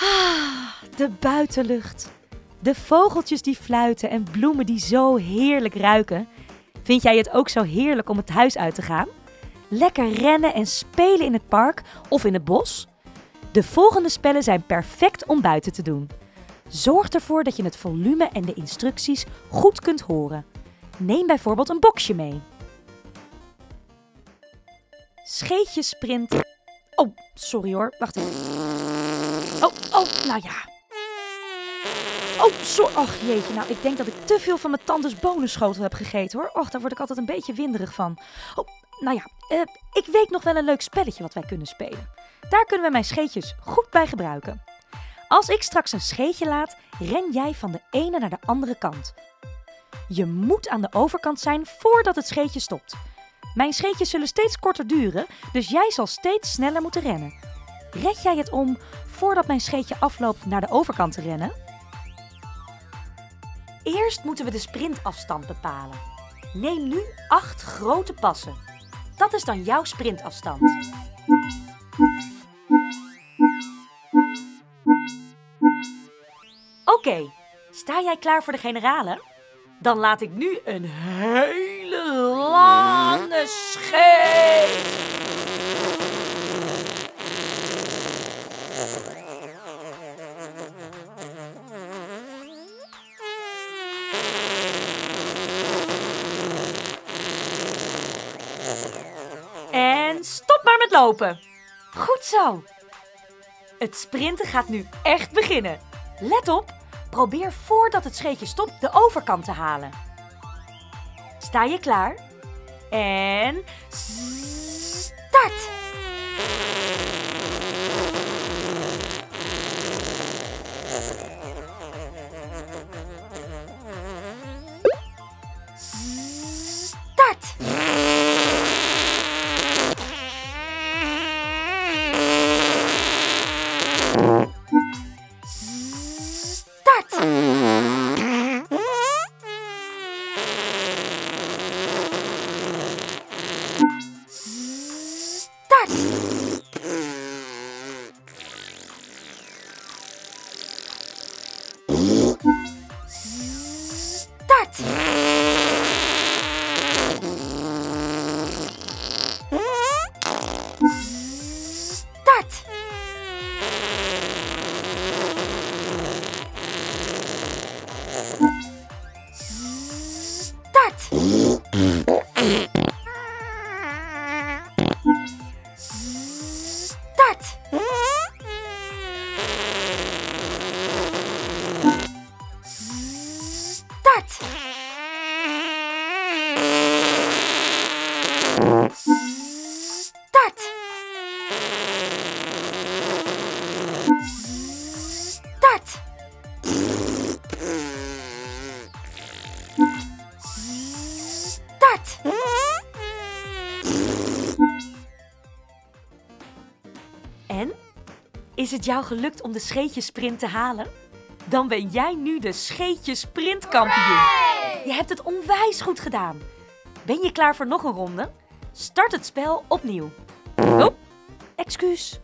Ah, de buitenlucht. De vogeltjes die fluiten en bloemen die zo heerlijk ruiken. Vind jij het ook zo heerlijk om het huis uit te gaan? Lekker rennen en spelen in het park of in het bos? De volgende spellen zijn perfect om buiten te doen. Zorg ervoor dat je het volume en de instructies goed kunt horen. Neem bijvoorbeeld een boxje mee. Scheetjesprint. Oh, sorry hoor. Wacht even. Oh, oh, nou ja. Oh, sorry. Och jeetje, nou ik denk dat ik te veel van mijn tantes bonenschotel heb gegeten hoor. Och, daar word ik altijd een beetje winderig van. Oh, nou ja, eh, ik weet nog wel een leuk spelletje wat wij kunnen spelen. Daar kunnen we mijn scheetjes goed bij gebruiken. Als ik straks een scheetje laat, ren jij van de ene naar de andere kant. Je moet aan de overkant zijn voordat het scheetje stopt. Mijn scheetjes zullen steeds korter duren, dus jij zal steeds sneller moeten rennen. Red jij het om voordat mijn scheetje afloopt naar de overkant te rennen? Eerst moeten we de sprintafstand bepalen. Neem nu acht grote passen. Dat is dan jouw sprintafstand. Oké, sta jij klaar voor de generale? Dan laat ik nu een hele lange scheet. En stop maar met lopen. Goed zo. Het sprinten gaat nu echt beginnen. Let op, probeer voordat het scheetje stopt de overkant te halen. Sta je klaar? En you Start! Start! Start! En? Is het jou gelukt om de scheetjesprint te halen? Dan ben jij nu de scheetjesprintkampioen. Je hebt het onwijs goed gedaan. Ben je klaar voor nog een ronde? Start het spel opnieuw. Oh, excuus.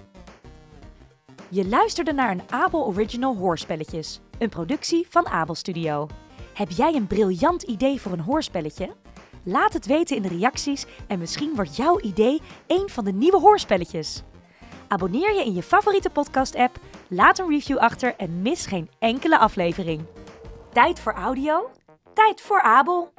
Je luisterde naar een Abel Original Hoorspelletjes, een productie van Abel Studio. Heb jij een briljant idee voor een hoorspelletje? Laat het weten in de reacties en misschien wordt jouw idee een van de nieuwe hoorspelletjes. Abonneer je in je favoriete podcast-app, laat een review achter en mis geen enkele aflevering. Tijd voor audio, tijd voor Abel.